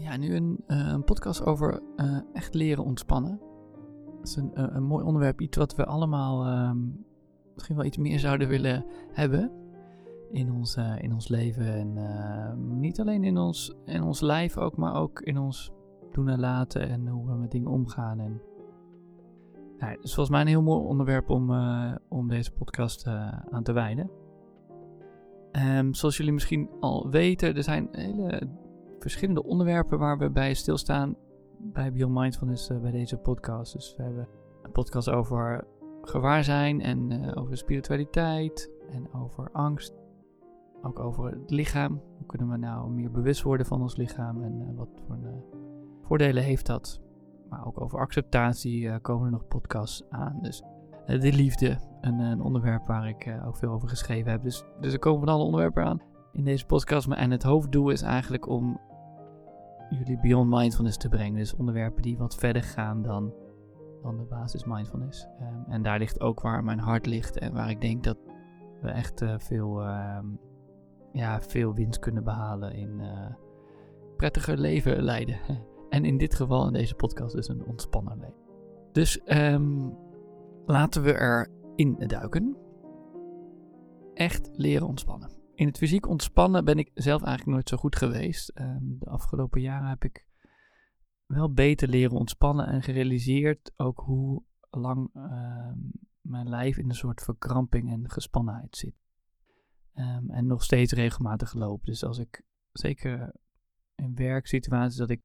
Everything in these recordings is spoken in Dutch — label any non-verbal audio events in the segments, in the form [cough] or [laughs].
Ja, nu een, uh, een podcast over uh, echt leren ontspannen. Dat is een, uh, een mooi onderwerp, iets wat we allemaal ehm, misschien wel iets meer zouden willen hebben in ons, in ons leven. En ehm, niet alleen in ons, in ons lijf ook, maar ook in ons doen en laten en hoe we met dingen omgaan. En, nou, het is volgens mij een heel mooi onderwerp om, om deze podcast aan te wijden. Um, zoals jullie misschien al weten, er zijn hele verschillende onderwerpen waar we bij stilstaan bij Beyond Mindfulness uh, bij deze podcast. Dus we hebben een podcast over gewaarzijn en uh, over spiritualiteit en over angst. Ook over het lichaam. Hoe kunnen we nou meer bewust worden van ons lichaam en uh, wat voor voordelen heeft dat? Maar ook over acceptatie komen er nog podcasts aan. Dus de liefde, een, een, onderwerp waar ik ook veel over geschreven heb. Dus, dus er komen van alle onderwerpen aan in deze podcast. En het hoofddoel is eigenlijk om jullie beyond mindfulness te brengen. Dus onderwerpen die wat verder gaan dan, dan de basis mindfulness. Um, en daar ligt ook waar mijn hart ligt en waar ik denk dat we echt uh, veel, uh, ja, veel winst kunnen behalen in uh, prettiger leven leiden. [laughs] en in dit geval in deze podcast dus een ontspannen leven. Dus um, laten we erin duiken. Echt leren ontspannen in het fysiek ontspannen ben ik zelf eigenlijk nooit zo goed geweest. Um, de afgelopen jaren heb ik wel beter leren ontspannen en gerealiseerd ook hoe lang um, mijn lijf in een soort verkramping en gespannenheid zit. Um, en nog steeds regelmatig loop. Dus als ik, zeker in werksituaties, dat ik,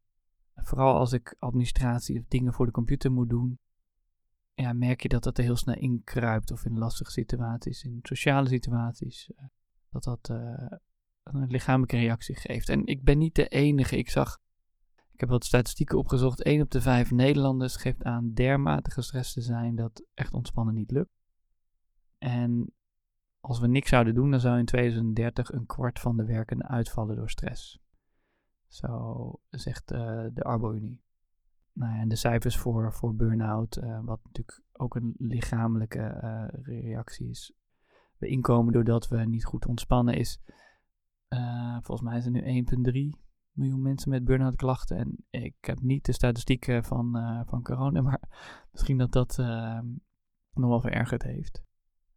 vooral als ik administratie of dingen voor de computer moet doen, ja, merk je dat dat er heel snel inkruipt. Of in lastige situaties, in sociale situaties. Dat dat uh, een lichamelijke reactie geeft. En ik ben niet de enige. Ik zag, ik heb wat statistieken opgezocht. 1 op de 5 Nederlanders geeft aan dermate gestrest te zijn dat echt ontspannen niet lukt. En als we niks zouden doen, dan zou in 2030 een kwart van de werkenden uitvallen door stress. Zo zegt uh, de Arbo-Unie. Nou ja, en de cijfers voor, voor burn-out, uh, wat natuurlijk ook een lichamelijke reactie is, we inkomen doordat we niet goed ontspannen is. Uh, volgens mij zijn er nu 1,3 miljoen mensen met burn-out klachten. En ik heb niet de statistieken van, uh, van corona, [laughs] maar misschien dat dat uh, nog wel verergerd heeft.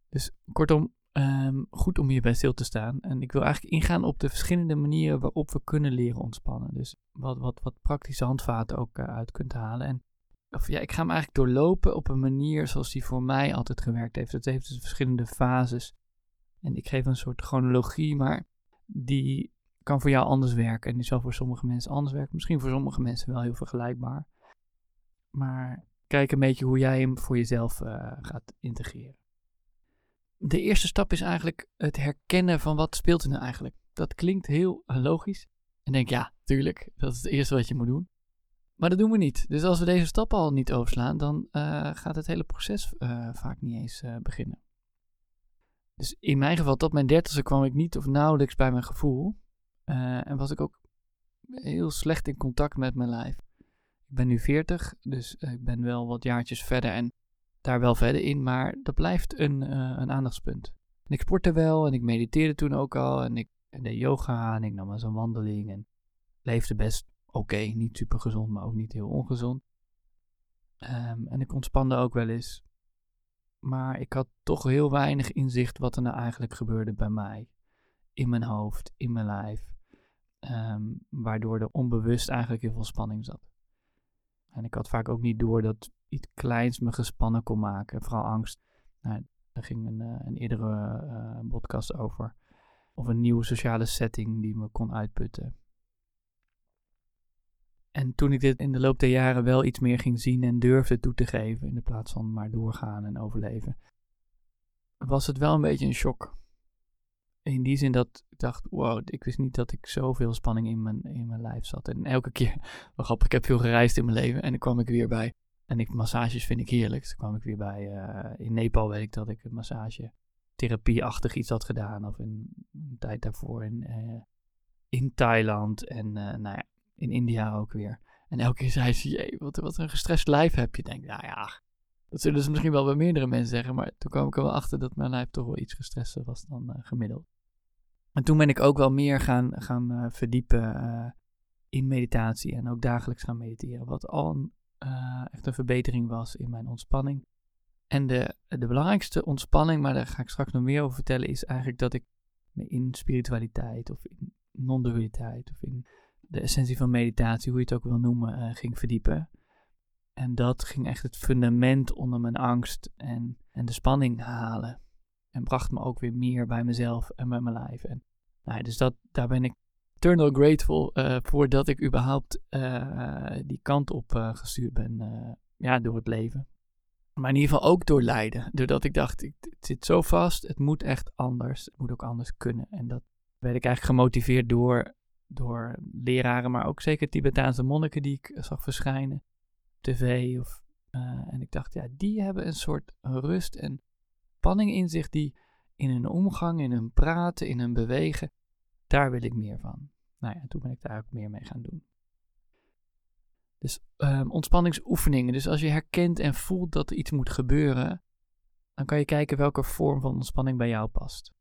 Dus kortom, um, goed om hierbij stil te staan. En ik wil eigenlijk ingaan op de verschillende manieren waarop we kunnen leren ontspannen. Dus wat, wat, wat praktische handvaten ook uh, uit kunt halen. En of ja, ik ga hem eigenlijk doorlopen op een manier zoals die voor mij altijd gewerkt heeft. Het heeft dus verschillende fases. En ik geef een soort chronologie, maar die kan voor jou anders werken. En die zal voor sommige mensen anders werken. Misschien voor sommige mensen wel heel vergelijkbaar. Maar kijk een beetje hoe jij hem voor jezelf uh, gaat integreren. De eerste stap is eigenlijk het herkennen van wat speelt er nou eigenlijk. Dat klinkt heel logisch. En denk, ja, tuurlijk, dat is het eerste wat je moet doen. Maar dat doen we niet. Dus als we deze stap al niet overslaan, dan uh, gaat het hele proces uh, vaak niet eens uh, beginnen. Dus in mijn geval, tot mijn dertigste kwam ik niet of nauwelijks bij mijn gevoel. en was ik ook heel slecht in contact met mijn lijf. Ik ben nu 40, dus ik ben wel wat jaartjes verder en daar wel verder in, maar dat blijft een, een aandachtspunt. En ik sportte wel en ik mediteerde toen ook al en ik deed yoga en ik nam eens een wandeling en leefde best oké, niet super gezond, maar ook niet heel ongezond. Um, en ik ontspande ook wel eens. Maar ik had toch heel weinig inzicht wat er nou eigenlijk gebeurde bij mij. In mijn hoofd, in mijn lijf. Um, waardoor er onbewust eigenlijk heel veel spanning zat. En ik had vaak ook niet door dat iets kleins me gespannen kon maken. Vooral angst. Nou, daar ging een, uh, een eerdere uh, podcast over. Of een nieuwe sociale setting die me kon uitputten. En toen ik dit in de loop der jaren wel iets meer ging zien en durfde toe te geven, in de plaats van maar doorgaan en overleven, was het wel een beetje een shock. In die zin dat ik dacht, wow, ik wist niet dat ik zoveel spanning in mijn, in mijn lijf zat. En elke keer, [laughs] wel grappig, ik heb veel gereisd in mijn leven en dan kwam ik weer bij. En ik, massages vind ik heerlijk. Dus kwam ik weer bij, uh, in Nepal weet ik dat ik een massage therapieachtig iets had gedaan. Of een tijd daarvoor in, uh, in Thailand. En uh, nou ja, in India ook weer. En elke keer zei ze, jee, wat, wat een gestrest lijf heb je. Denk, nou ja, dat zullen ze misschien wel bij meerdere mensen zeggen. Maar toen kwam ik er wel achter dat mijn lijf toch wel iets gestresster was dan uh, gemiddeld. En toen ben ik ook wel meer gaan, gaan uh, verdiepen uh, in meditatie en ook dagelijks gaan mediteren. Wat al een, echt een verbetering was in mijn ontspanning. En de, de belangrijkste ontspanning, maar daar ga ik straks nog meer over vertellen, is eigenlijk dat ik me in spiritualiteit of in non-dualiteit of in de essentie van meditatie, hoe je het ook wil noemen, uh, ging verdiepen. En dat ging echt het fundament onder mijn angst en, en de spanning halen. En bracht me ook weer meer bij mezelf en bij mijn lijf. En, nou, dus dat, daar ben ik eternal grateful uh, voor dat ik überhaupt uh, die kant op gestuurd ben. ja, door het leven. Maar in ieder geval ook door lijden. Doordat ik dacht, ik, het zit zo vast, het moet echt anders. Het moet ook anders kunnen. En dat werd ik eigenlijk gemotiveerd door, door leraren, maar ook zeker Tibetaanse monniken die ik zag verschijnen. TV of... en ik dacht, ja, die hebben een soort rust en spanning in zich die in hun omgang, in hun praten, in hun bewegen, daar wil ik meer van. Nou ja, toen ben ik daar ook meer mee gaan doen. Dus um, ontspanningsoefeningen. Dus als je herkent en voelt dat er iets moet gebeuren, dan kan je kijken welke vorm van ontspanning bij jou past.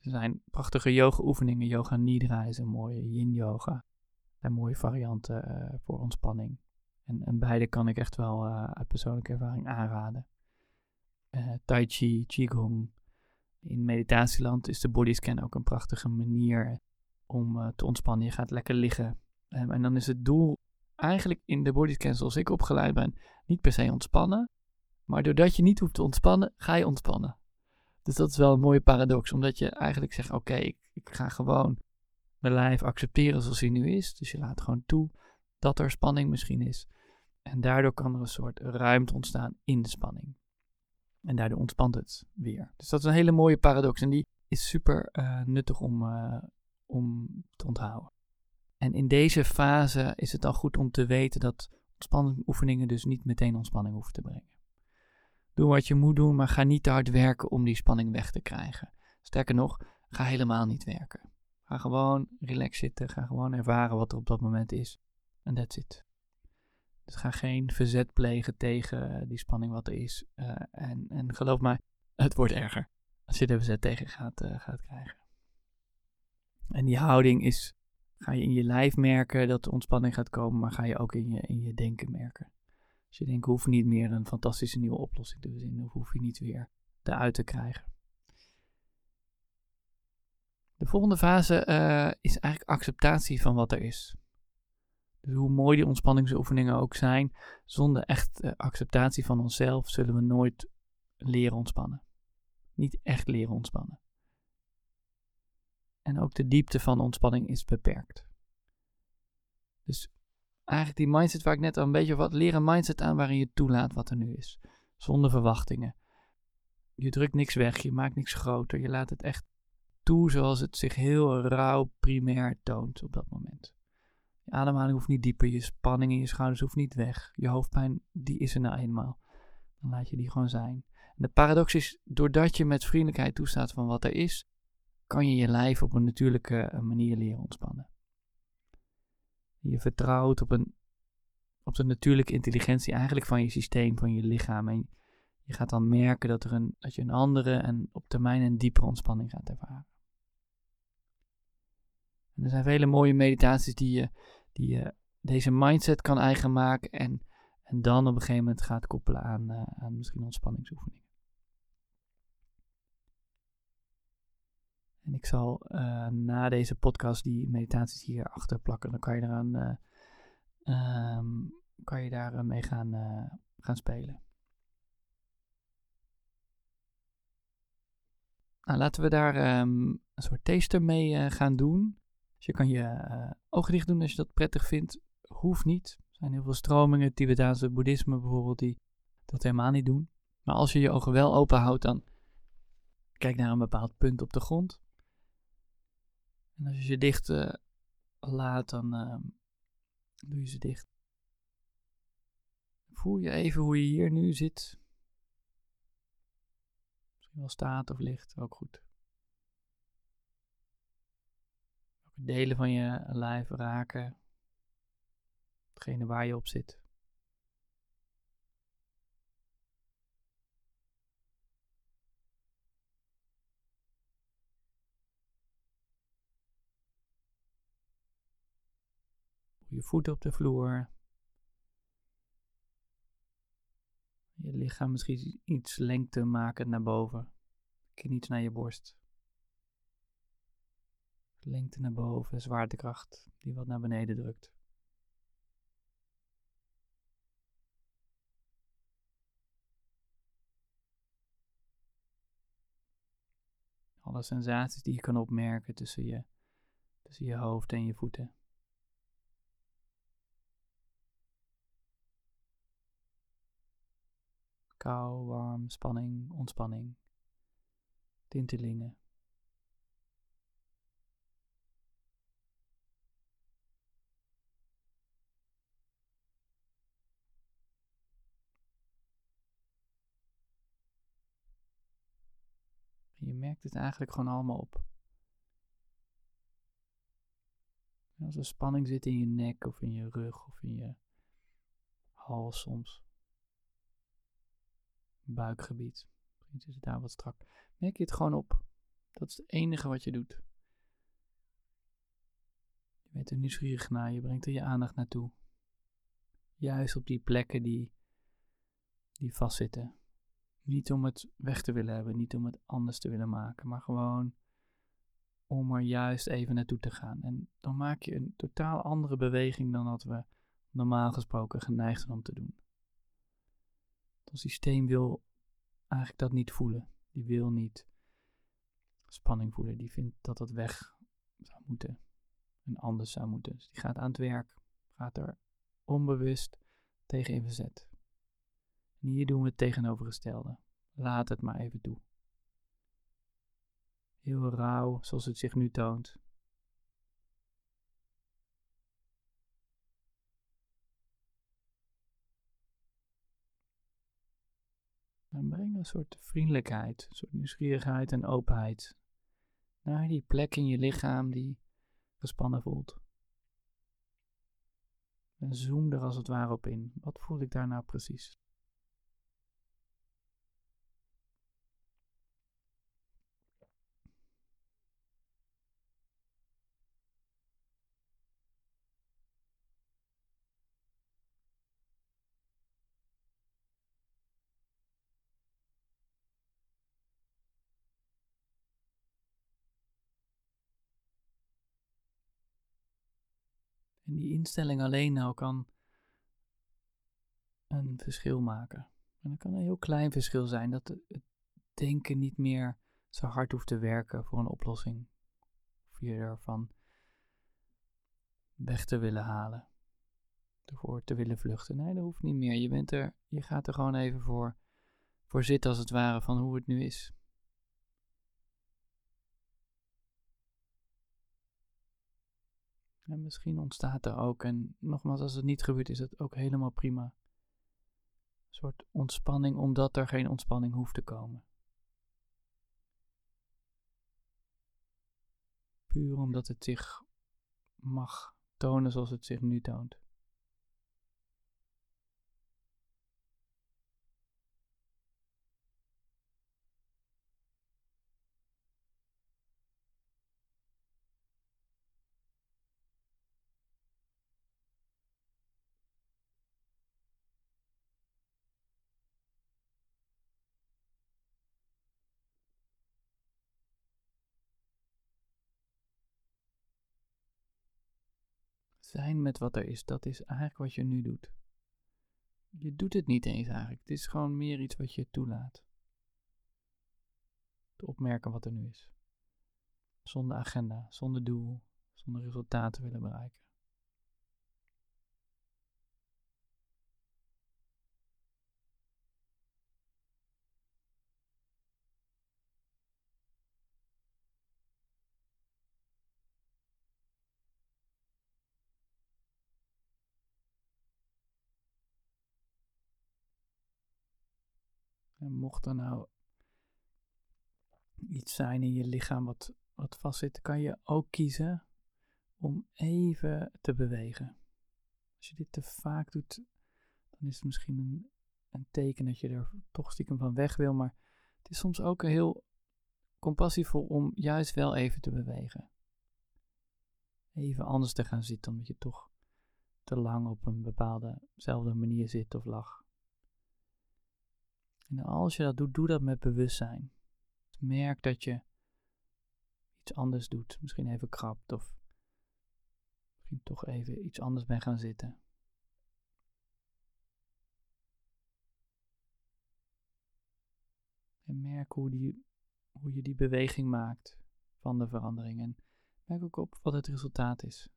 Er zijn prachtige yoga-oefeningen. Yoga Nidra is een mooie yin-yoga. Er zijn mooie varianten uh, voor ontspanning. En, en, beide kan ik echt wel uh, uit persoonlijke ervaring aanraden. Uh, tai Chi, Qigong. In meditatieland is de bodyscan ook een prachtige manier om te ontspannen. Je gaat lekker liggen. Um, en dan is het doel eigenlijk in de bodyscan zoals ik opgeleid ben, niet per se ontspannen. Maar doordat je niet hoeft te ontspannen, ga je ontspannen. Dus dat is wel een mooie paradox. Omdat je eigenlijk zegt, oké, ik, ik ga gewoon mijn lijf accepteren zoals hij nu is. Dus je laat gewoon toe dat er spanning misschien is. En daardoor kan er een soort ruimte ontstaan in de spanning. En daardoor ontspant het weer. Dus dat is een hele mooie paradox. En die is super uh, nuttig om, uh, om te onthouden. En in deze fase is het dan goed om te weten dat ontspanningsoefeningen dus niet meteen ontspanning hoeven te brengen. Doe wat je moet doen, maar ga niet te hard werken om die spanning weg te krijgen. Sterker nog, ga helemaal niet werken. Ga gewoon relax zitten, ga gewoon ervaren wat er op dat moment is. En that's it. Dus ga geen verzet plegen tegen die spanning wat er is. Uh, en, en geloof mij, het wordt erger als je er verzet tegen gaat, uh, gaat krijgen. En die houding is, ga je in je lijf merken dat de ontspanning gaat komen, maar ga je ook in je, in je denken merken. Dus je denkt, hoef niet meer een fantastische nieuwe oplossing te verzinnen, of hoef je niet weer eruit te krijgen. De volgende fase uh, is eigenlijk acceptatie van wat er is. Dus hoe mooi die ontspanningsoefeningen ook zijn, zonder echt uh, acceptatie van onszelf zullen we nooit leren ontspannen. Niet echt leren ontspannen. En ook de diepte van ontspanning is beperkt. Dus eigenlijk die mindset waar ik net al een beetje wat leren mindset aan waarin je toelaat wat er nu is. Zonder verwachtingen. Je drukt niks weg, je maakt niks groter. Je laat het echt toe zoals het zich heel rauw primair toont op dat moment. Je ademhaling hoeft niet dieper, je spanning in je schouders hoeft niet weg. Je hoofdpijn, die is er nou eenmaal. Dan laat je die gewoon zijn. En de paradox is, doordat je met vriendelijkheid toestaat van wat er is, kan je je lijf op een natuurlijke eh, manier leren ontspannen. Je vertrouwt op, een, op de natuurlijke intelligentie eigenlijk van je systeem, van je lichaam. En je gaat dan merken dat, er een, dat je een andere en op termijn een diepere ontspanning gaat ervaren. En er zijn vele mooie meditaties die je, die je deze mindset kan eigen maken en, en dan op een gegeven moment gaat koppelen aan, uh, aan misschien ontspanningsoefeningen. En ik zal uh, na deze podcast die meditaties hier achter plakken. Dan kan je eraan, uh, kan je daar mee gaan, gaan spelen. Nou, laten we daar um, een soort taster mee gaan doen. Dus je kan je ogen dicht doen als je dat prettig vindt. Hoeft niet. Er zijn heel veel stromingen, Tibetaanse boeddhisme bijvoorbeeld, die dat helemaal niet doen. Maar als je je ogen wel open houdt, dan kijk naar een bepaald punt op de grond. En als je ze dicht uh, laat, dan uh, doe je ze dicht. Voel je even hoe je hier nu zit. Misschien wel staat of ligt, ook goed. Welke delen van je lijf raken. Hetgene waar je op zit. Je voeten op de vloer. Je lichaam misschien iets lengte maken naar boven. Kniet naar je borst. Lengte naar boven, zwaartekracht die wat naar beneden drukt. Alle sensaties die je kan opmerken tussen je, tussen je hoofd en je voeten. Kou, warm, spanning, ontspanning, tintelingen. je merkt het eigenlijk gewoon allemaal op. als er spanning zit in je nek of in je rug of in je hals soms. Buikgebied. Misschien is het daar wat strak. Merk je het gewoon op. Dat is het enige wat je doet. Je bent er nieuwsgierig naar, je brengt er je aandacht naartoe. Juist op die plekken die, die vastzitten. Niet om het weg te willen hebben, niet om het anders te willen maken, maar gewoon om er juist even naartoe te gaan. En dan maak je een totaal andere beweging dan dat we normaal gesproken geneigd zijn om te doen. Het systeem wil eigenlijk dat niet voelen. Die wil niet spanning voelen. Die vindt dat dat weg zou moeten en anders zou moeten. Dus die gaat aan het werk, gaat er onbewust tegen in verzet. En hier doen we het tegenovergestelde. Laat het maar even toe. Heel rauw, zoals het zich nu toont. En breng een soort vriendelijkheid, een soort nieuwsgierigheid en openheid naar die plek in je lichaam die gespannen voelt. En zoom er als het ware op in. Wat voel ik daar nou precies? Die instelling alleen nou kan een verschil maken. En dat kan een heel klein verschil zijn, dat het denken niet meer zo hard hoeft te werken voor een oplossing. Of je ervan weg te willen halen. Ervoor te willen vluchten. Nee, dat hoeft niet meer. Je, bent er, je gaat er gewoon even voor, voor zitten als het ware van hoe het nu is. En misschien ontstaat er ook, en nogmaals, als het niet gebeurt, is het ook helemaal prima. Een soort ontspanning, omdat er geen ontspanning hoeft te komen. Puur omdat het zich mag tonen zoals het zich nu toont. Zijn met wat er is, dat is eigenlijk wat je nu doet. Je doet het niet eens eigenlijk. Het is gewoon meer iets wat je toelaat. Te opmerken wat er nu is. Zonder agenda, zonder doel, zonder resultaten willen bereiken. En mocht er nou iets zijn in je lichaam wat, wat vastzit, kan je ook kiezen om even te bewegen. Als je dit te vaak doet, dan is het misschien een, een teken dat je er toch stiekem van weg wil. Maar het is soms ook heel compassievol om juist wel even te bewegen. Even anders te gaan zitten, omdat je toch te lang op een bepaaldezelfde manier zit of lag. En als je dat doet, doe dat met bewustzijn. Merk dat je iets anders doet. Misschien even krabt of misschien toch even iets anders bent gaan zitten. En merk hoe, die, hoe je die beweging maakt van de verandering. En merk ook op wat het resultaat is.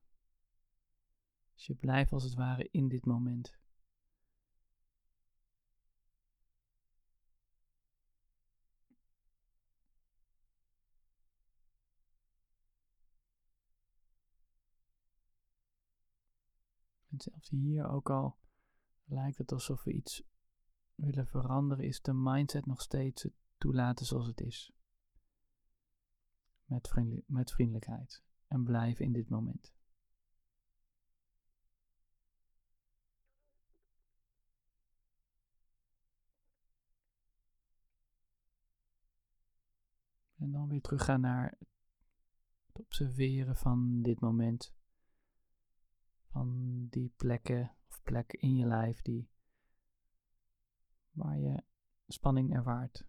Dus je blijft als het ware in dit moment. En zelfs hier ook al lijkt het alsof we iets willen veranderen, is de mindset nog steeds toelaten zoals het is. Met, met vriendelijkheid. En blijven in dit moment. En dan weer teruggaan naar het observeren van dit moment. Van die plekken of plekken in je lijf die, waar je spanning ervaart.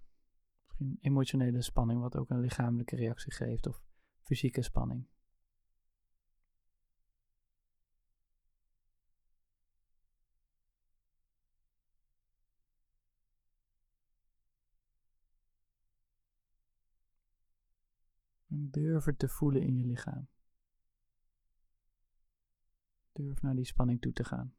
Misschien emotionele spanning, wat ook een lichamelijke reactie geeft, of fysieke spanning. En durf het te voelen in je lichaam. Durf naar die spanning toe te gaan.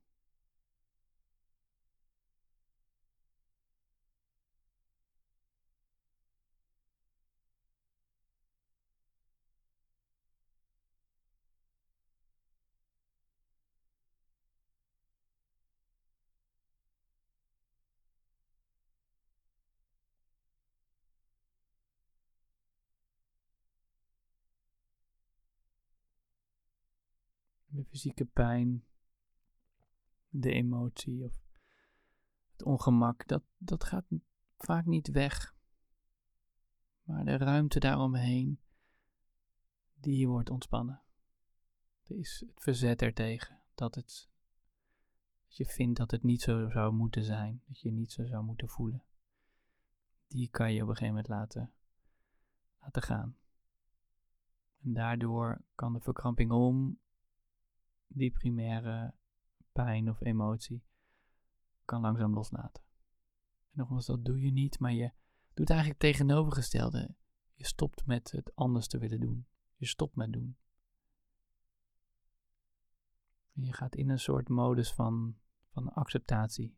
De fysieke pijn, de emotie of het ongemak, dat, dat gaat vaak niet weg. Maar de ruimte daaromheen, die wordt ontspannen. Er is het verzet ertegen dat, het, dat je vindt dat het niet zo zou moeten zijn, dat je niet zo zou moeten voelen. Die kan je op een gegeven moment laten, laten gaan. En daardoor kan de verkramping om die primaire pijn of emotie kan langzaam loslaten. En nogmaals, dat doe je niet, maar je doet eigenlijk tegenovergestelde. Je stopt met het anders te willen doen. Je stopt met doen. En je gaat in een soort modus van, van acceptatie.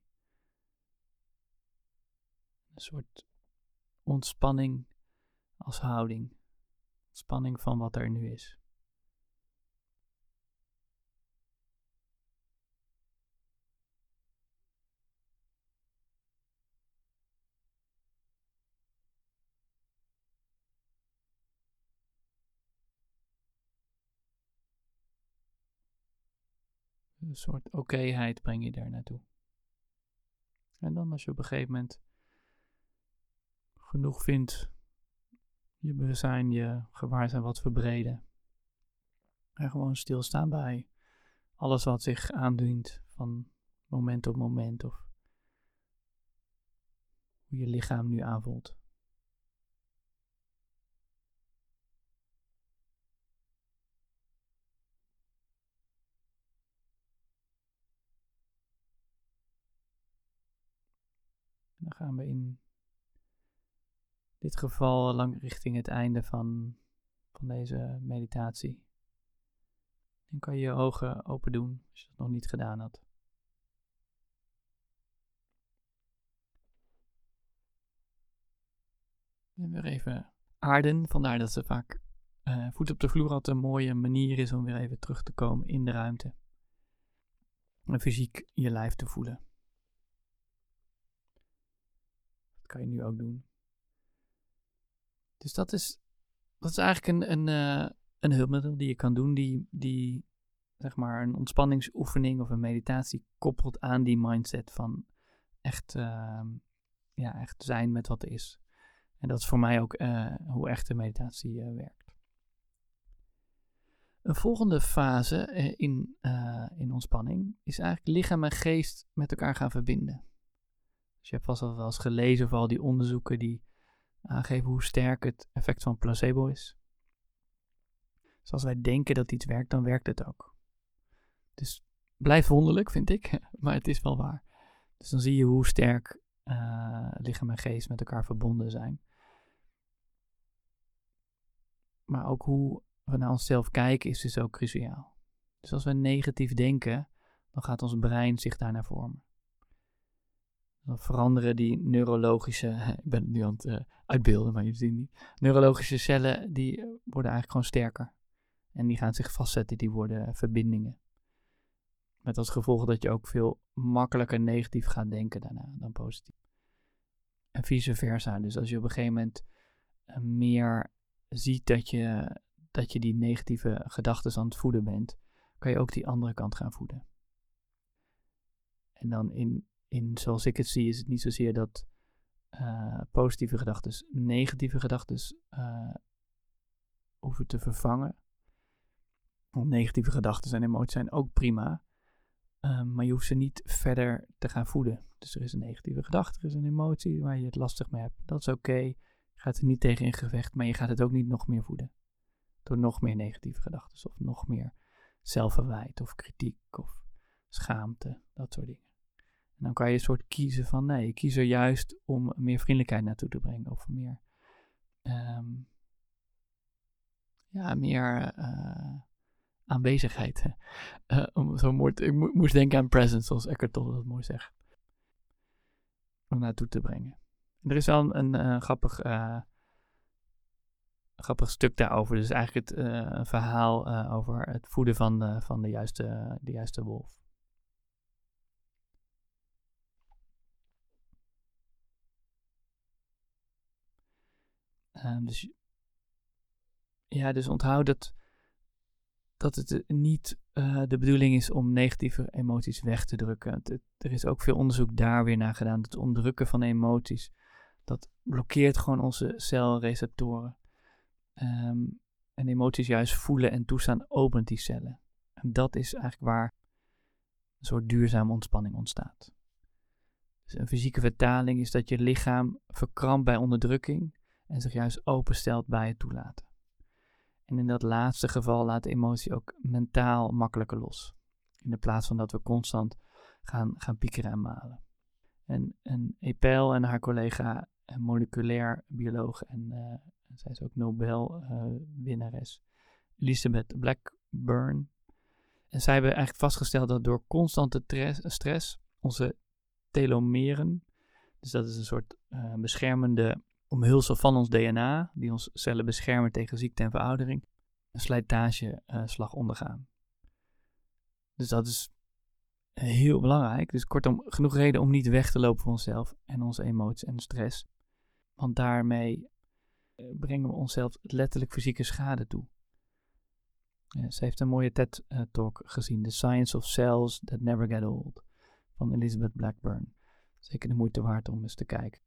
Een soort ontspanning als houding. Spanning van wat er nu is. Een soort okéheid breng je daar naartoe. En dan als je op een gegeven moment genoeg vindt, je bewustzijn, je gewaarzijn wat verbreden. En gewoon stilstaan bij alles wat zich aandient van moment op moment of hoe je lichaam nu aanvoelt. Dan gaan we in dit geval lang richting het einde van, van deze meditatie. Dan kan je je ogen open doen als je dat nog niet gedaan had. En weer even aarden, vandaar dat ze vaak uh, voet op de vloer altijd een mooie manier is om weer even terug te komen in de ruimte. En fysiek je lijf te voelen. Kan je nu ook doen. Dus dat is, dat is eigenlijk een, een, uh, een hulpmiddel die je kan doen, die, die zeg maar een ontspanningsoefening of een meditatie koppelt aan die mindset van echt, uh, ja, echt zijn met wat er is. En dat is voor mij ook uh, hoe echte meditatie uh, werkt. Een volgende fase eh, in, in ontspanning is eigenlijk lichaam en geest met elkaar gaan verbinden. Dus je hebt vast wel eens gelezen over al die onderzoeken die aangeven hoe sterk het effect van placebo is. Dus als wij denken dat iets werkt, dan werkt het ook. Dus blijft wonderlijk, vind ik, [laughs] maar het is wel waar. Dus dan zie je hoe sterk uh, lichaam en geest met elkaar verbonden zijn. Maar ook hoe we naar onszelf kijken is dus ook cruciaal. Dus als we negatief denken, dan gaat ons brein zich daarnaar vormen. Dan veranderen die neurologische, ik ben het nu aan het uh, uitbeelden, maar je ziet het niet. Neurologische cellen, die worden eigenlijk gewoon sterker. En die gaan zich vastzetten, die worden verbindingen. Met als gevolg dat je ook veel makkelijker negatief gaat denken daarna dan positief. En vice versa. Dus als je op een gegeven moment eh, meer ziet dat je, dat je die negatieve gedachten aan het voeden bent, kan je ook die andere kant gaan voeden. En dan in, in zoals ik het zie, is het niet zozeer dat uh, positieve gedachten negatieve gedachten uh, hoeven te vervangen. Want negatieve gedachten en emoties zijn ook prima. Um, maar je hoeft ze niet verder te gaan voeden. Dus er is een negatieve gedachte, er is een emotie waar je het lastig mee hebt. Dat is oké. Je gaat er niet tegen in gevecht, maar je gaat het ook niet nog meer voeden. Door nog meer negatieve gedachten of nog meer zelfverwijt of kritiek of schaamte, dat soort dingen. En dan kan je een soort kiezen van nee, ik kies er juist om meer vriendelijkheid naartoe te brengen of meer, um, ja, meer uh, aanwezigheid. Uh, [laughs] om zo mooi ik mo moest denken aan presence, zoals Eckhart Tolle dat mooi zegt. Om naartoe te brengen. er is wel een, grappig, uh, grappig stuk daarover. Dus eigenlijk het verhaal over het voeden van, van de, juiste, de juiste wolf. Dus ja, dus onthoud dat dat het niet uh, de bedoeling is om negatieve emoties weg te drukken. Er is ook veel onderzoek daar weer naar gedaan. Het onderdrukken van emoties, dat blokkeert gewoon onze celreceptoren. Um, en emoties juist voelen en toestaan opent die cellen. En dat is eigenlijk waar een soort duurzame ontspanning ontstaat. Dus een fysieke vertaling is dat je lichaam verkrampt bij onderdrukking en zich juist openstelt bij het toelaten. En in dat laatste geval laat de emotie ook mentaal makkelijker los. In de plaats van dat we constant gaan, gaan piekeren en malen. En, en Epel en haar collega, een moleculair bioloog en uh, zij is ook Nobel-winnares, uh, Elizabeth Blackburn. En zij hebben eigenlijk vastgesteld dat door constante stress onze telomeren, dus dat is een soort beschermende omhulsel van ons DNA, die ons cellen beschermen tegen ziekte en veroudering, een slijtageslag uh, ondergaan. Dus dat is heel belangrijk. Dus kortom, genoeg reden om niet weg te lopen van onszelf en onze emoties en stress. Want daarmee eh, brengen we onszelf letterlijk fysieke schade toe. Ze heeft een mooie TED-talk gezien, The Science of Cells That Never Get Old, van Elizabeth Blackburn. Zeker de moeite waard om eens te kijken.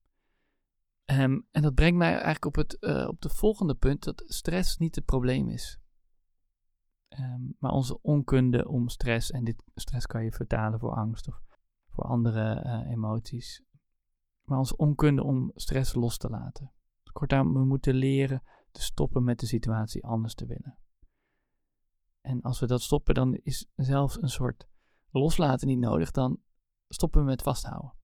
Um, en dat brengt mij eigenlijk op, het, uh, op de volgende punt, dat stress niet het probleem is. Um, maar onze onkunde om stress, en dit stress kan je vertalen voor angst of voor andere uh, emoties. Maar onze onkunde om stress los te laten. Kortom, we moeten leren te stoppen met de situatie anders te willen. En als we dat stoppen, dan is zelfs een soort loslaten niet nodig. Dan stoppen we met vasthouden.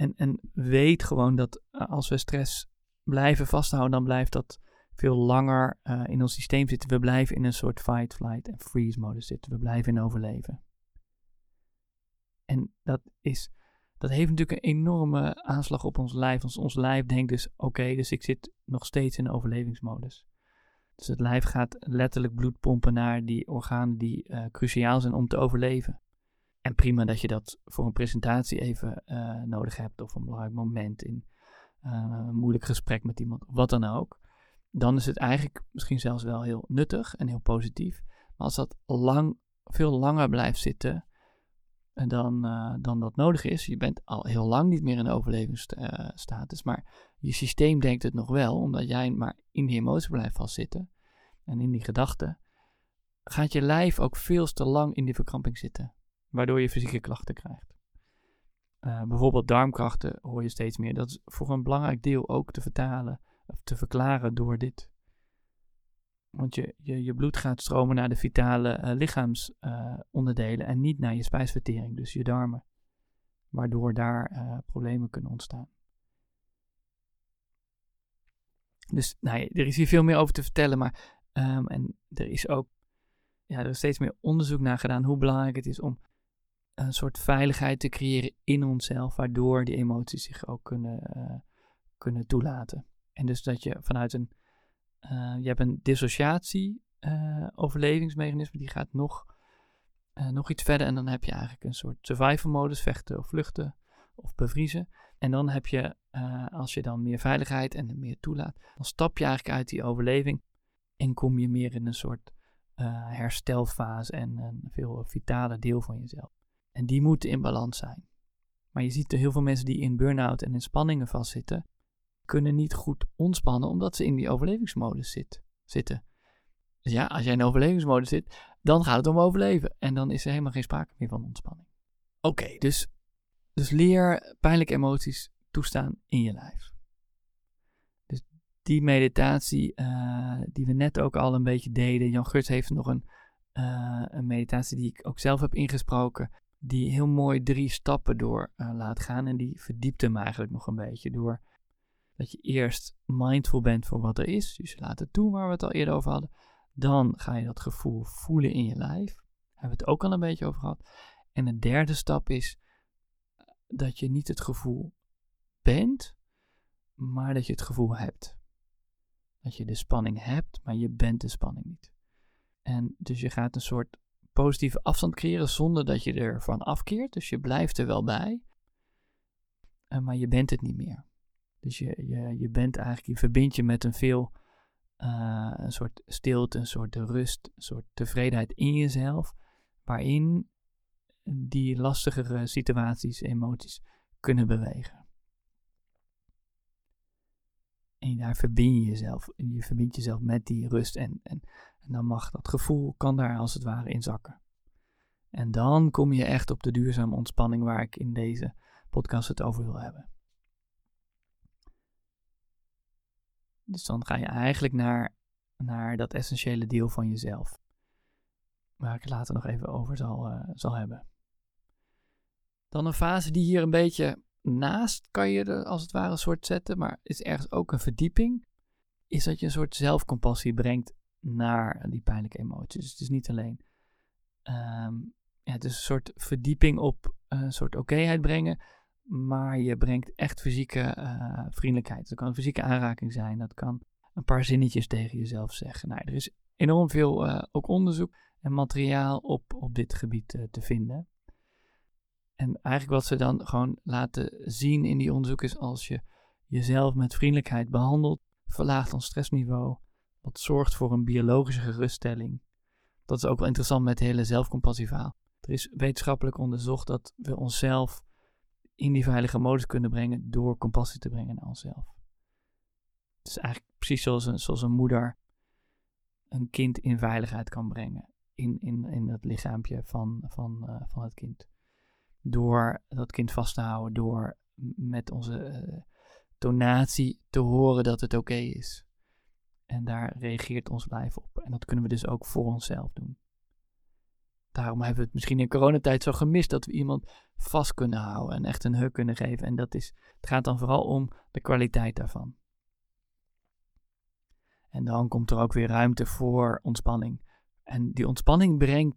En, en weet gewoon dat eh, als we stress blijven vasthouden, dan blijft dat veel langer uh, in ons systeem zitten. We blijven in een soort fight, flight en freeze modus zitten. We blijven in overleven. En dat, is, dat heeft natuurlijk een enorme aanslag op ons lijf. Ons, ons lijf denkt dus, oké, dus ik zit nog steeds in overlevingsmodus. Dus het lijf gaat letterlijk bloed pompen naar die organen die uh, cruciaal zijn om te overleven. En prima dat je dat voor een presentatie even uh, nodig hebt of een belangrijk moment in uh, een moeilijk gesprek met iemand, wat dan ook. Dan is het eigenlijk misschien zelfs wel heel nuttig en heel positief. Maar als dat lang, veel langer blijft zitten eh, dan, dan dat nodig is, je bent al heel lang niet meer in de overlevingsstatus, maar je systeem denkt het nog wel, omdat jij maar in die emotie blijft vastzitten. en in die gedachten, gaat je lijf ook veel te lang in die verkramping zitten, waardoor je fysieke klachten krijgt. Uh, bijvoorbeeld darmkrachten hoor je steeds meer. Dat is voor een belangrijk deel ook te vertalen of te verklaren door dit. Want je, je, bloed gaat stromen naar de vitale uh, lichaamsonderdelen uh, en niet naar je spijsvertering, dus je darmen. Waardoor daar problemen kunnen ontstaan. Dus nou ja, er is hier veel meer over te vertellen, maar um, en er is ook ja, er is steeds meer onderzoek naar gedaan hoe belangrijk het is om een soort veiligheid te creëren in onszelf, waardoor die emoties zich ook kunnen, uh, kunnen toelaten. En dus dat je vanuit een, uh, je hebt een dissociatie uh, overlevingsmechanisme, die gaat nog, nog iets verder en dan heb je eigenlijk een soort survival modus, vechten of vluchten of bevriezen. En dan heb je, als je dan meer veiligheid en meer toelaat, dan stap je eigenlijk uit die overleving en kom je meer in een soort herstelfase en een veel vitaler deel van jezelf. En die moeten in balans zijn. Maar je ziet er heel veel mensen die in burn-out en in spanningen vastzitten, kunnen niet goed ontspannen omdat ze in die overlevingsmodus zit, zitten. Dus ja, als jij in overlevingsmodus zit, dan gaat het om overleven. En dan is er helemaal geen sprake meer van ontspanning. Oké, dus, dus leer pijnlijke emoties toestaan in je lijf. Dus die meditatie uh, die we net ook al een beetje deden. Jan Guts heeft nog een, uh, een meditatie die ik ook zelf heb ingesproken die heel mooi drie stappen door uh, laat gaan. En die verdiept hem eigenlijk nog een beetje door dat je eerst mindful bent voor wat er is. Dus laat het toe waar we het al eerder over hadden. Dan ga je dat gevoel voelen in je lijf. Daar hebben we het ook al een beetje over gehad. En de derde stap is eh, dat je niet het gevoel bent, maar dat je het gevoel hebt. Dat je de spanning hebt, maar je bent de spanning niet. En dus je gaat een soort positieve afstand creëren zonder dat je ervan afkeert. Dus je blijft er wel bij, uh, maar je bent het niet meer. Dus je, je, je bent eigenlijk, je verbindt je met een veel, uh, een soort stilte, een soort rust, een soort tevredenheid in jezelf, waarin die lastigere situaties, emoties kunnen bewegen. En daar verbind je jezelf, je verbindt jezelf met die rust en, en en dan mag dat gevoel, kan daar als het ware in zakken. En dan kom je echt op de duurzame ontspanning waar ik in deze podcast het over wil hebben. Dus dan ga je eigenlijk naar, naar dat essentiële deel van jezelf. Waar ik het later nog even over zal, uh, zal hebben. Dan een fase die hier een beetje naast kan je als het ware een soort zetten, maar is ergens ook een verdieping. Is dat je een soort zelfcompassie brengt naar die pijnlijke emoties. Dus het is niet alleen. Um, ja, het is een soort verdieping op een soort okéheid brengen. Maar je brengt echt fysieke uh, vriendelijkheid. Dat kan een fysieke aanraking zijn. Dat kan een paar zinnetjes tegen jezelf zeggen. Nou, er is enorm veel uh, ook onderzoek en materiaal op, op dit gebied te vinden. En eigenlijk wat ze dan gewoon laten zien in die onderzoek is als je jezelf met vriendelijkheid behandelt, verlaagt ons stressniveau, wat zorgt voor een biologische geruststelling. Dat is ook wel interessant met het hele zelfcompassieverhaal. Er is wetenschappelijk onderzocht dat we onszelf in die veilige modus kunnen brengen door compassie te brengen naar onszelf. Het is eigenlijk precies zoals een, zoals een moeder een kind in veiligheid kan brengen. In, in, in het lichaampje van, van, uh, van het kind. Door dat kind vast te houden, door met onze uh, tonatie te horen dat het oké is. En daar reageert ons lijf op. En dat kunnen we dus ook voor onszelf doen. Daarom hebben we het misschien in coronatijd zo gemist dat we iemand vast kunnen houden en echt een huk kunnen geven. En dat is, het gaat dan vooral om de kwaliteit daarvan. En dan komt er ook weer ruimte voor ontspanning. En die ontspanning brengt,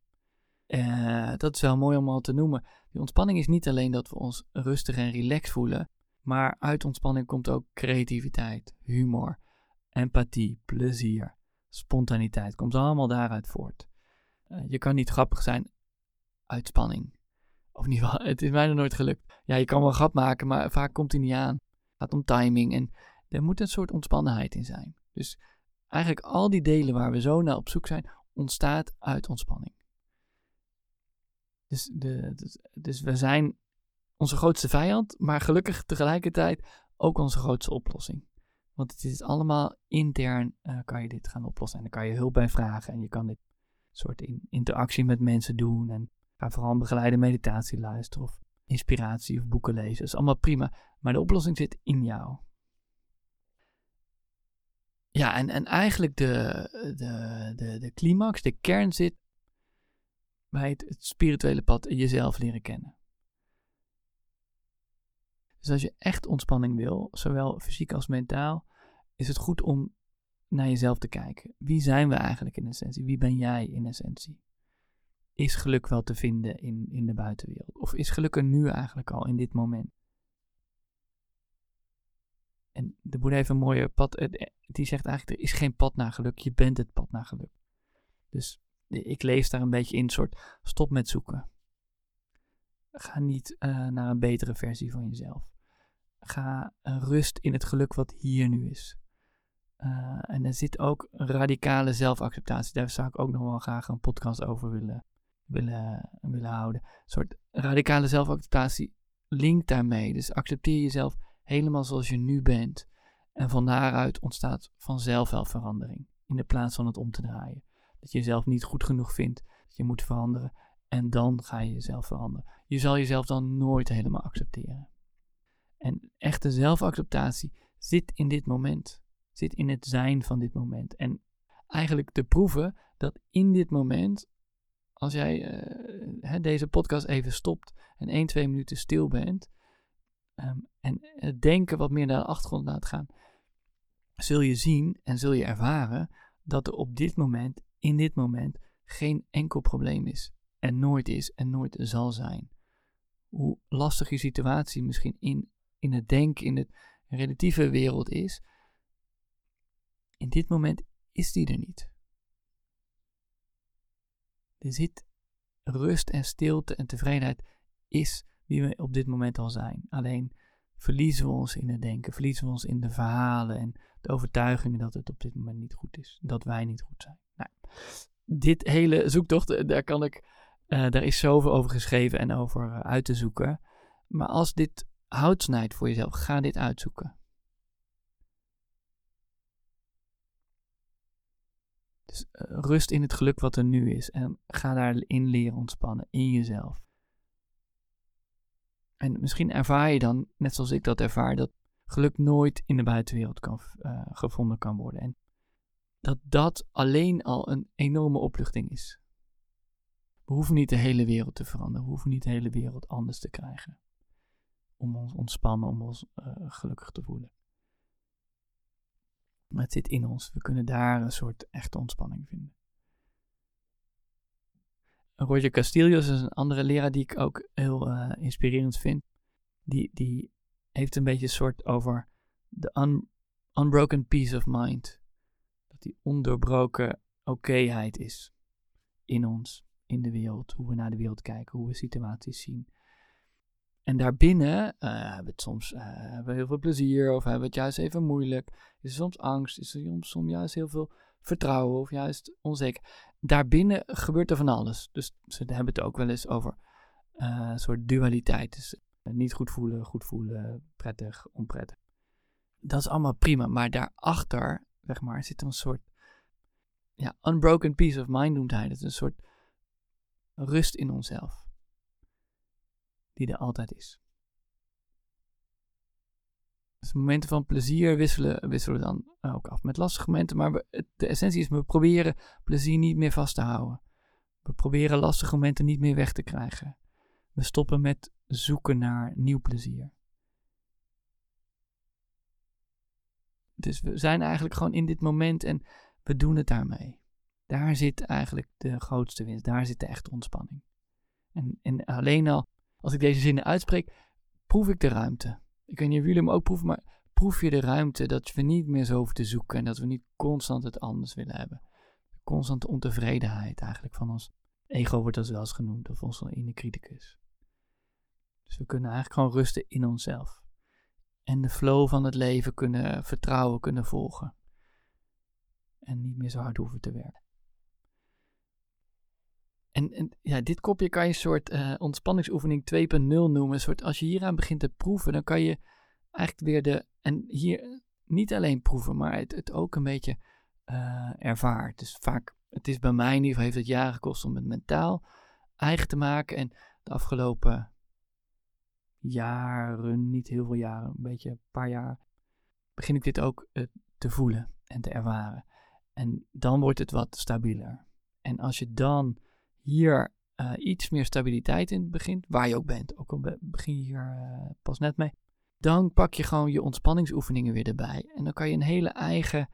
eh, dat is wel mooi om al te noemen. Die ontspanning is niet alleen dat we ons rustig en relaxed voelen, maar uit ontspanning komt ook creativiteit, humor, empathie, plezier, spontaniteit. Komt allemaal daaruit voort. Uh, je kan niet grappig zijn uit spanning. Of ieder geval, [laughs] het is mij nog nooit gelukt. Ja, je kan wel grap maken, maar vaak komt hij niet aan. Het gaat om timing en er moet een soort ontspannenheid in zijn. Dus eigenlijk al die delen waar we zo naar op zoek zijn, ontstaat uit ontspanning. Dus, de, dus we zijn onze grootste vijand, maar gelukkig tegelijkertijd ook onze grootste oplossing. Want het is allemaal intern, uh, kan je dit gaan oplossen. En dan kan je hulp bij vragen. En je kan dit soort in interactie met mensen doen. En ga vooral een begeleide meditatie luisteren. Of inspiratie of boeken lezen. Dat is allemaal prima. Maar de oplossing zit in jou. Ja, en, en eigenlijk de, de, de, de climax, de kern zit bij het, spirituele pad jezelf leren kennen. Dus als je echt ontspanning wil, zowel fysiek als mentaal, is het goed om naar jezelf te kijken. Wie zijn we eigenlijk in essentie? Wie ben jij in essentie? Is geluk wel te vinden in, in de buitenwereld? Of is geluk er nu eigenlijk al in dit moment? En de Boeddha heeft een mooie pad, eh, die zegt eigenlijk, er is geen pad naar geluk, je bent het pad naar geluk. Dus ik lees daar een beetje in, soort stop met zoeken. Ga niet uh, naar een betere versie van jezelf. Ga rust in het geluk wat hier nu is. Uh, en er zit ook radicale zelfacceptatie. Daar zou ik ook nog wel graag een podcast over willen, willen, willen houden. Een soort radicale zelfacceptatie linkt daarmee. Dus accepteer jezelf helemaal zoals je nu bent. En van daaruit ontstaat vanzelf wel verandering. In de plaats van het om te draaien. Dat je jezelf niet goed genoeg vindt. Dat je moet veranderen. En dan ga je jezelf veranderen. Je zal jezelf dan nooit helemaal accepteren. En echte zelfacceptatie zit in dit moment. Zit in het zijn van dit moment. En eigenlijk te proeven dat in dit moment, als jij uh, deze podcast even stopt en 1, 2 minuten stil bent, um, en het denken wat meer naar de achtergrond laat gaan, zul je zien en zul je ervaren dat er op dit moment, in dit moment, geen enkel probleem is. En nooit is en nooit zal zijn. Hoe lastig je situatie misschien in, in het denken, in de relatieve wereld is, in dit moment is die er niet. Er zit rust en stilte en tevredenheid is wie we op dit moment al zijn. Alleen verliezen we ons in het denken, verliezen we ons in de verhalen en de overtuigingen dat het op dit moment niet goed is, dat wij niet goed zijn. Nou, dit hele zoektocht, eh, daar kan ik, uh, daar is zoveel over geschreven en over uh, uit te zoeken. Maar als dit hout snijdt voor jezelf, ga dit uitzoeken. Dus rust in het geluk wat er nu is en ga daarin leren ontspannen in jezelf. En misschien ervaar je dan, net zoals ik dat ervaar, dat geluk nooit in de buitenwereld kan, uh, gevonden kan worden. En dat dat alleen al een enorme opluchting is. We hoeven niet de hele wereld te veranderen. We hoeven niet de hele wereld anders te krijgen. Om ons ontspannen, om ons uh, gelukkig te voelen. Het zit in ons. We kunnen daar een soort echte ontspanning vinden. Roger Castillos is een andere leraar die ik ook heel uh, inspirerend vind. Die, die heeft een beetje een soort over de un, unbroken peace of mind. Dat die ondoorbroken okéheid is in ons, in de wereld. Hoe we naar de wereld kijken, hoe we situaties zien. En daarbinnen uh, hebben we het soms uh, hebben we heel veel plezier of hebben we het juist even moeilijk. Is er soms angst, is er soms, soms juist heel veel vertrouwen of juist onzeker daarbinnen gebeurt er van alles. Dus ze hebben het ook wel eens over uh, een soort dualiteit. Dus eh, niet goed voelen, goed voelen, prettig, onprettig. Dat is allemaal prima, maar daarachter, zeg maar, zit een soort ja, unbroken peace of mind noemt hij. Dat is een soort rust in onszelf. Die er altijd is. Dus momenten van plezier wisselen, wisselen we dan ook af met lastige momenten. Maar de essentie is, we proberen plezier niet meer vast te houden. We proberen lastige momenten niet meer weg te krijgen. We stoppen met zoeken naar nieuw plezier. Dus we zijn eigenlijk gewoon in dit moment en we doen het daarmee. Daar zit eigenlijk de grootste winst. Daar zit de echte ontspanning. En, en alleen al, als ik deze zinnen uitspreek, proef ik de ruimte. Ik weet niet of jullie hem ook proeven, maar proef je de ruimte dat we niet meer zo hoeven te zoeken en dat we niet constant het anders willen hebben. Constante ontevredenheid eigenlijk van ons ego wordt dat wel eens genoemd, of onze inner criticus. Dus we kunnen eigenlijk gewoon rusten in onszelf. En de flow van het leven kunnen vertrouwen, kunnen volgen. En niet meer zo hard hoeven te werken. En, en, ja, dit kopje kan je een soort uh, ontspanningsoefening 2.0 noemen. Soort, als je hieraan begint te proeven, dan kan je eigenlijk weer de. En hier niet alleen proeven, maar het, het ook een beetje uh, ervaart. Dus vaak, het is bij mij in ieder geval, heeft het jaren gekost om het mentaal eigen te maken. En de afgelopen jaren, niet heel veel jaren, een beetje een paar jaar, begin ik dit ook te voelen en te ervaren. En dan wordt het wat stabieler. En als je dan hier uh, iets meer stabiliteit in begint, waar je ook bent, ook al begin je hier uh, pas net mee, dan pak je gewoon je ontspanningsoefeningen weer erbij. En dan kan je een hele eigen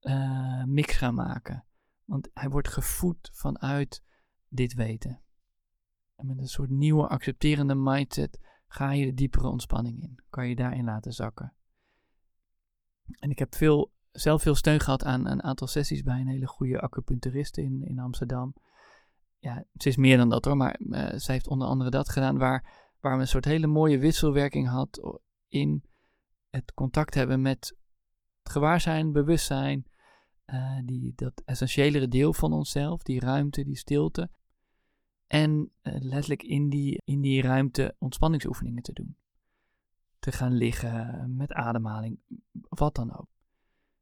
uh, mix gaan maken. Want hij wordt gevoed vanuit dit weten. En met een soort nieuwe accepterende mindset ga je de diepere ontspanning in. Kan je daarin laten zakken. En ik heb veel, zelf veel steun gehad aan een aantal sessies bij een hele goede acupuncturist in, in Amsterdam. Ja, ze is meer dan dat hoor, maar uh, zij heeft onder andere dat gedaan waar, waar we een soort hele mooie wisselwerking had in het contact hebben met het gewaarzijn, bewustzijn, uh, die, dat essentiëlere deel van onszelf, die ruimte, die stilte. En uh, letterlijk in die, in die ruimte ontspanningsoefeningen te doen. Te gaan liggen met ademhaling, wat dan ook.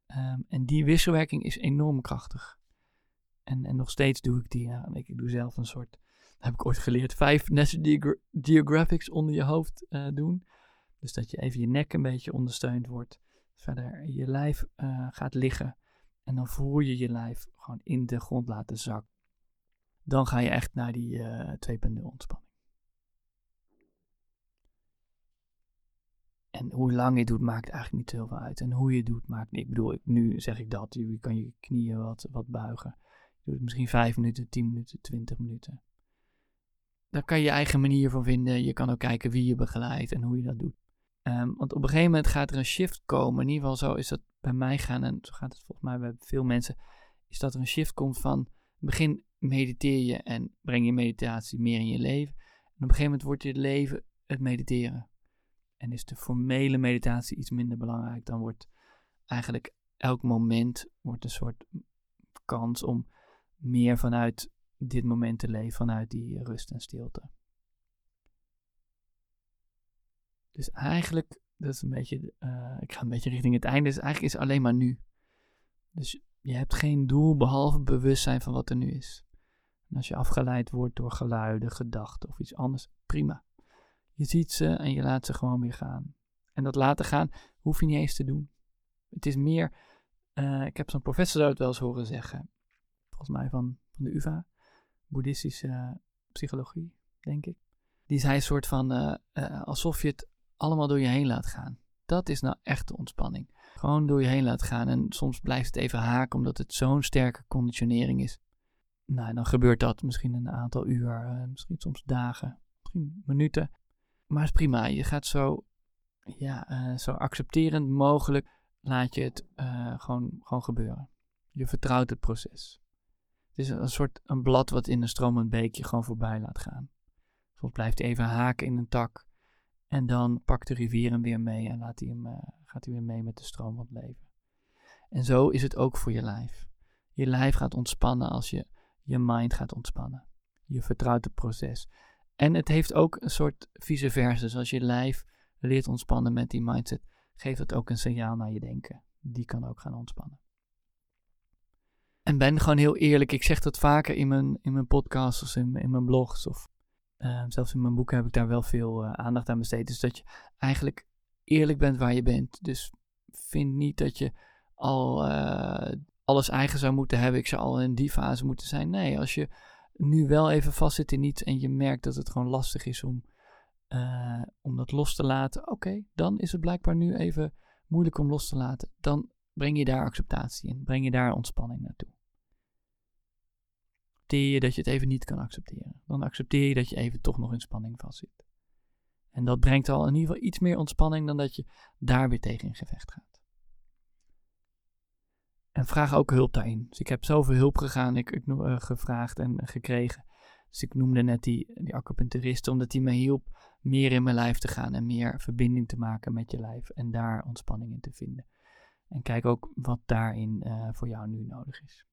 Um, en die wisselwerking is enorm krachtig. En, en nog steeds doe ik die. Ik, doe zelf een soort, heb ik ooit geleerd, vijf National Geographics onder je hoofd uh, doen. Dus dat je even je nek een beetje ondersteund wordt. Verder je lijf uh, gaat liggen. En dan voel je je lijf gewoon in de grond laten zakken. Dan ga je echt naar die uh, 2.0 ontspanning. En hoe lang je doet, maakt eigenlijk niet heel veel uit. En hoe je doet, maakt niet. Ik bedoel, nu zeg ik dat. Je kan je knieën wat, wat buigen. Je doet het misschien 5 minuten, 10 minuten, 20 minuten. Daar kan je je eigen manier van vinden. Je kan ook kijken wie je begeleidt en hoe je dat doet. Um, want op een gegeven moment gaat er een shift komen. In ieder geval zo is dat bij mij gaan. En zo gaat het volgens mij bij veel mensen. Is dat er een shift komt van begin mediteer je en breng je meditatie meer in je leven. En op een gegeven moment wordt je leven het mediteren. En is de formele meditatie iets minder belangrijk. Dan wordt eigenlijk elk moment wordt een soort kans om meer vanuit dit moment te leven. Vanuit die rust en stilte. Dus eigenlijk, dat is een beetje, uh, ik ga een beetje richting het einde, dus eigenlijk is het alleen maar nu. Dus je hebt geen doel behalve bewustzijn van wat er nu is. En als je afgeleid wordt door geluiden, gedachten of iets anders, prima. Je ziet ze en je laat ze gewoon weer gaan. En dat laten gaan hoef je niet eens te doen. Het is meer, uh, ik heb zo'n professor het wel eens horen zeggen, volgens mij van, van de UvA, boeddhistische psychologie, denk ik. Die zei een soort van, uh, uh, alsof je het allemaal door je heen laat gaan. Dat is nou echte ontspanning. Gewoon door je heen laat gaan. En soms blijft het even haken omdat het zo'n sterke conditionering is. Nou, dan gebeurt dat misschien een aantal uur, uh, misschien soms dagen, misschien minuten. Maar is prima. Je gaat zo, ja, zo accepterend mogelijk laat je het gewoon, gewoon gebeuren. Je vertrouwt het proces. Is een, soort een blad wat in een stromend beekje gewoon voorbij laat gaan. Soms blijft hij even haken in een tak. En dan pakt de rivier hem weer mee en laat hij hem, uh, gaat hij weer mee met de stroom van het leven. En zo is het ook voor je lijf. Je lijf gaat ontspannen als je je mind gaat ontspannen. Je vertrouwt het proces. En het heeft ook een soort vice versa. Dus als je lijf leert ontspannen met die mindset, geeft het ook een signaal naar je denken. Die kan ook gaan ontspannen. En ben gewoon heel eerlijk. Ik zeg dat vaker in mijn, in mijn podcasts of in, in mijn blogs of uh, zelfs in mijn boek heb ik daar wel veel uh, aandacht aan besteed. Dus dat je eigenlijk eerlijk bent waar je bent. Dus vind niet dat je al uh, alles eigen zou moeten hebben. Ik zou al in die fase moeten zijn. Nee, als je nu wel even vastzit in iets en je merkt dat het gewoon lastig is om, om dat los te laten. Oké, dan is het blijkbaar nu even moeilijk om los te laten. Dan breng je daar acceptatie in. Breng je daar ontspanning naartoe accepteer je dat je het even niet kan accepteren. Dan accepteer je dat je even toch nog in spanning vastzit. En dat brengt al in ieder geval iets meer ontspanning dan dat je daar weer tegen in gevecht gaat. En vraag ook hulp daarin. Dus ik heb zoveel hulp gegaan, ik, uh, gevraagd en gekregen. Dus ik noemde net die, die acupuncturist, omdat die me hielp meer in mijn lijf te gaan en meer verbinding te maken met je lijf en daar ontspanning in te vinden. En kijk ook wat daarin uh, voor jou nu nodig is.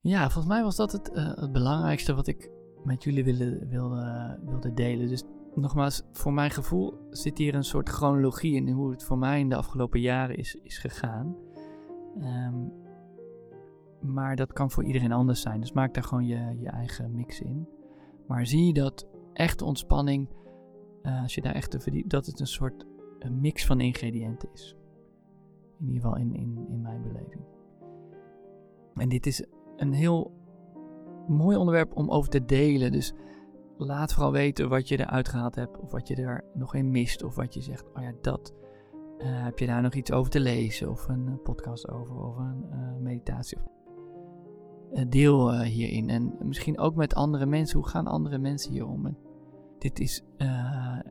Ja, volgens mij was dat het, uh, het belangrijkste wat ik met jullie wilde, wilde, wilde delen. Dus nogmaals, voor mijn gevoel zit hier een soort chronologie in hoe het voor mij in de afgelopen jaren is, is gegaan. Ehm, maar dat kan voor iedereen anders zijn. Dus maak daar gewoon je, je eigen mix in. Maar zie je dat echte ontspanning, uh, als je daar echt te dat het een soort een mix van ingrediënten is. In ieder geval in, in, in mijn beleving. En dit is een heel mooi onderwerp om over te delen. Dus laat vooral weten wat je eruit gehaald hebt. Of wat je er nog in mist. Of wat je zegt, oh ja, dat. Uh, heb je daar nog iets over te lezen? Of een uh, podcast over? Of een uh, meditatie? deel hierin. En misschien ook met andere mensen. Hoe gaan andere mensen hier om? Dit is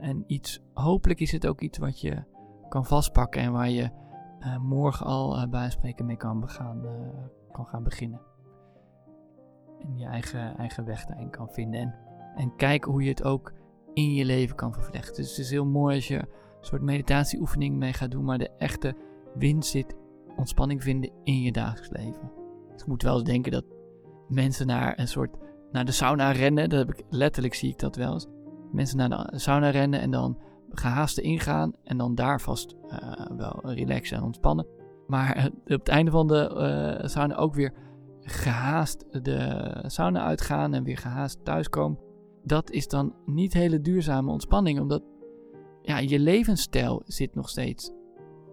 en iets. Hopelijk is het ook iets wat je kan vastpakken. En waar je morgen al bij spreken mee kan, begaan, kan gaan beginnen. En je eigen, eigen weg daarin kan vinden. En en hoe je het ook in je leven kan vervlechten. Dus het is heel mooi als je een soort meditatieoefening mee gaat doen, maar de echte winst zit ontspanning vinden in je dagelijks leven. Dus ik moet wel eens denken dat mensen naar een soort naar de sauna rennen. Dat heb ik letterlijk zie ik dat wel eens. Mensen naar de sauna rennen en dan gehaast ingaan en dan daar vast uh, wel relaxen en ontspannen. Maar uh, op het einde van de uh, sauna ook weer gehaast de sauna uitgaan en weer gehaast thuiskomen dat is dan niet hele duurzame ontspanning, omdat ja, je levensstijl zit nog steeds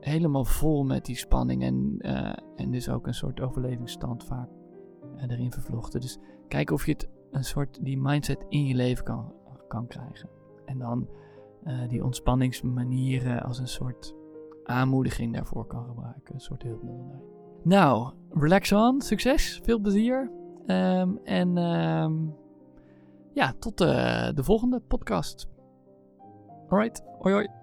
helemaal vol met die spanning en, en dus ook een soort overlevingsstand vaak erin vervlochten. Dus kijk of je het een soort die mindset in je leven kan, kan krijgen. En dan uh, die ontspanningsmanieren als een soort aanmoediging daarvoor kan gebruiken. Een soort hulpmiddel. Nou, relax on, succes, veel plezier. Um, en um, ja, tot uh, de volgende podcast. Alright, hoi hoi.